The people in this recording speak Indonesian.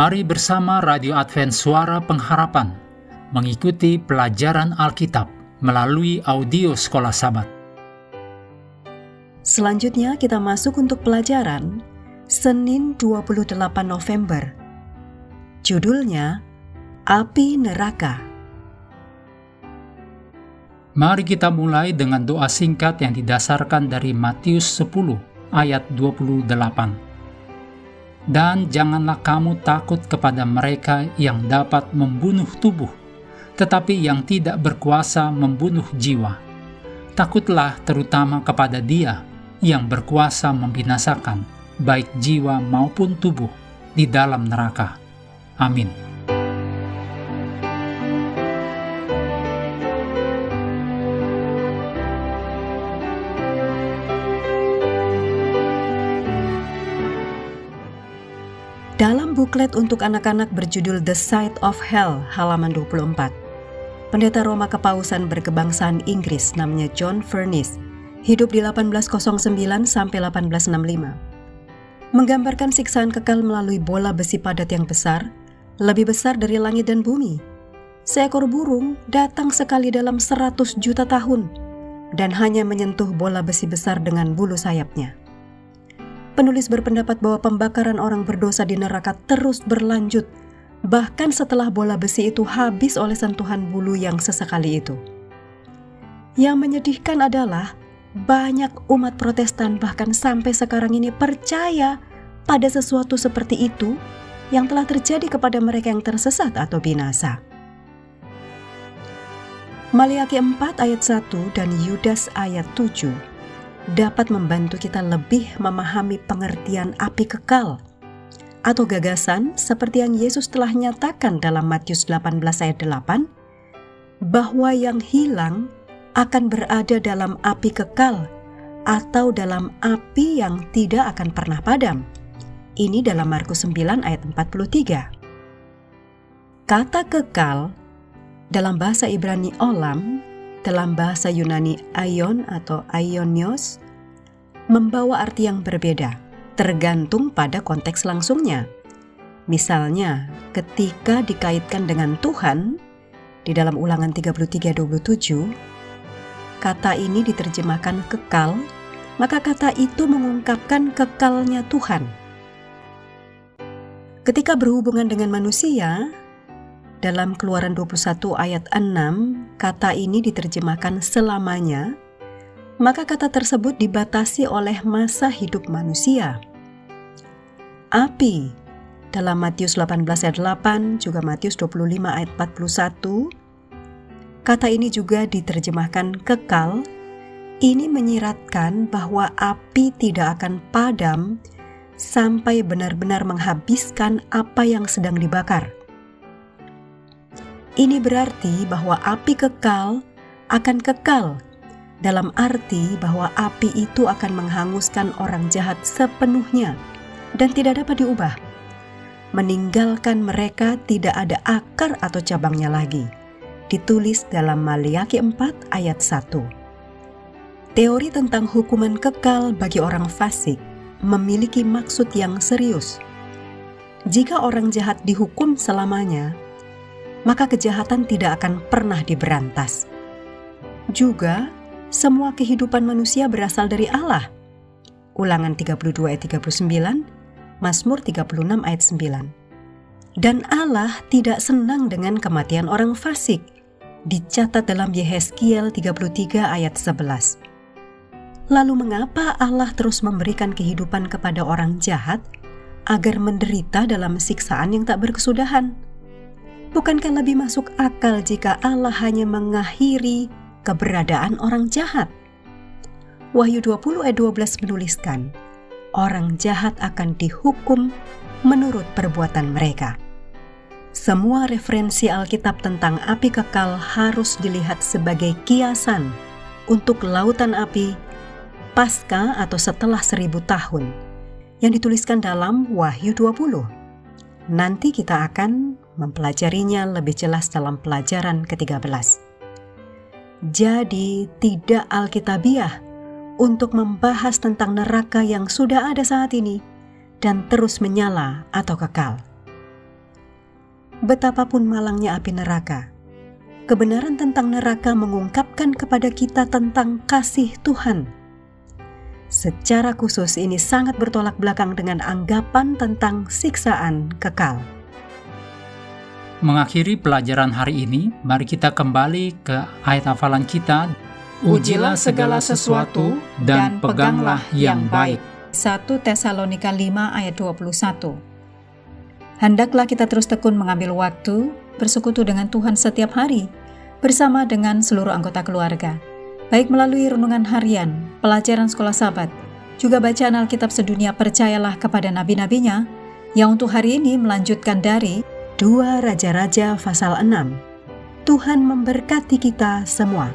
Mari bersama Radio Advent Suara Pengharapan mengikuti pelajaran Alkitab melalui audio Sekolah Sabat. Selanjutnya kita masuk untuk pelajaran Senin 28 November. Judulnya Api Neraka. Mari kita mulai dengan doa singkat yang didasarkan dari Matius 10 ayat 28 dan janganlah kamu takut kepada mereka yang dapat membunuh tubuh, tetapi yang tidak berkuasa membunuh jiwa. Takutlah terutama kepada Dia yang berkuasa membinasakan baik jiwa maupun tubuh di dalam neraka. Amin. Buklet untuk anak-anak berjudul The Side of Hell halaman 24, Pendeta Roma Kepausan berkebangsaan Inggris namanya John Furniss hidup di 1809 sampai 1865. Menggambarkan siksaan kekal melalui bola besi padat yang besar, lebih besar dari langit dan bumi. Seekor burung datang sekali dalam 100 juta tahun dan hanya menyentuh bola besi besar dengan bulu sayapnya. Penulis berpendapat bahwa pembakaran orang berdosa di neraka terus berlanjut, bahkan setelah bola besi itu habis oleh sentuhan bulu yang sesekali itu. Yang menyedihkan adalah banyak umat Protestan, bahkan sampai sekarang ini, percaya pada sesuatu seperti itu yang telah terjadi kepada mereka yang tersesat atau binasa. Maliaki 4 ayat 1 dan Yudas ayat 7 dapat membantu kita lebih memahami pengertian api kekal atau gagasan seperti yang Yesus telah nyatakan dalam Matius 18 ayat 8 bahwa yang hilang akan berada dalam api kekal atau dalam api yang tidak akan pernah padam. Ini dalam Markus 9 ayat 43. Kata kekal dalam bahasa Ibrani olam dalam bahasa Yunani aion atau aionios membawa arti yang berbeda, tergantung pada konteks langsungnya. Misalnya, ketika dikaitkan dengan Tuhan, di dalam ulangan 33.27, kata ini diterjemahkan kekal, maka kata itu mengungkapkan kekalnya Tuhan. Ketika berhubungan dengan manusia, dalam Keluaran 21 ayat 6, kata ini diterjemahkan selamanya, maka kata tersebut dibatasi oleh masa hidup manusia. Api dalam Matius 18 ayat 8, juga Matius 25 ayat 41, kata ini juga diterjemahkan kekal, ini menyiratkan bahwa api tidak akan padam sampai benar-benar menghabiskan apa yang sedang dibakar. Ini berarti bahwa api kekal akan kekal, dalam arti bahwa api itu akan menghanguskan orang jahat sepenuhnya dan tidak dapat diubah. Meninggalkan mereka tidak ada akar atau cabangnya lagi. Ditulis dalam Maliaki 4 ayat 1. Teori tentang hukuman kekal bagi orang fasik memiliki maksud yang serius. Jika orang jahat dihukum selamanya, maka kejahatan tidak akan pernah diberantas. Juga, semua kehidupan manusia berasal dari Allah. Ulangan 32 ayat 39, Mazmur 36 ayat 9. Dan Allah tidak senang dengan kematian orang fasik, dicatat dalam Yehezkiel 33 ayat 11. Lalu mengapa Allah terus memberikan kehidupan kepada orang jahat agar menderita dalam siksaan yang tak berkesudahan? Bukankah lebih masuk akal jika Allah hanya mengakhiri keberadaan orang jahat? Wahyu 20 ayat 12 menuliskan, orang jahat akan dihukum menurut perbuatan mereka. Semua referensi Alkitab tentang api kekal harus dilihat sebagai kiasan untuk lautan api pasca atau setelah seribu tahun yang dituliskan dalam Wahyu 20. Nanti kita akan mempelajarinya lebih jelas dalam pelajaran ke-13. Jadi, tidak alkitabiah untuk membahas tentang neraka yang sudah ada saat ini dan terus menyala atau kekal. betapapun malangnya api neraka. Kebenaran tentang neraka mengungkapkan kepada kita tentang kasih Tuhan. Secara khusus ini sangat bertolak belakang dengan anggapan tentang siksaan kekal. Mengakhiri pelajaran hari ini, mari kita kembali ke ayat hafalan kita. Ujilah segala sesuatu dan peganglah yang baik. 1 Tesalonika 5 ayat 21 Hendaklah kita terus tekun mengambil waktu bersekutu dengan Tuhan setiap hari bersama dengan seluruh anggota keluarga, baik melalui renungan harian, pelajaran sekolah sahabat, juga bacaan Alkitab sedunia percayalah kepada nabi-nabinya yang untuk hari ini melanjutkan dari Dua Raja-Raja pasal 6. Tuhan memberkati kita semua.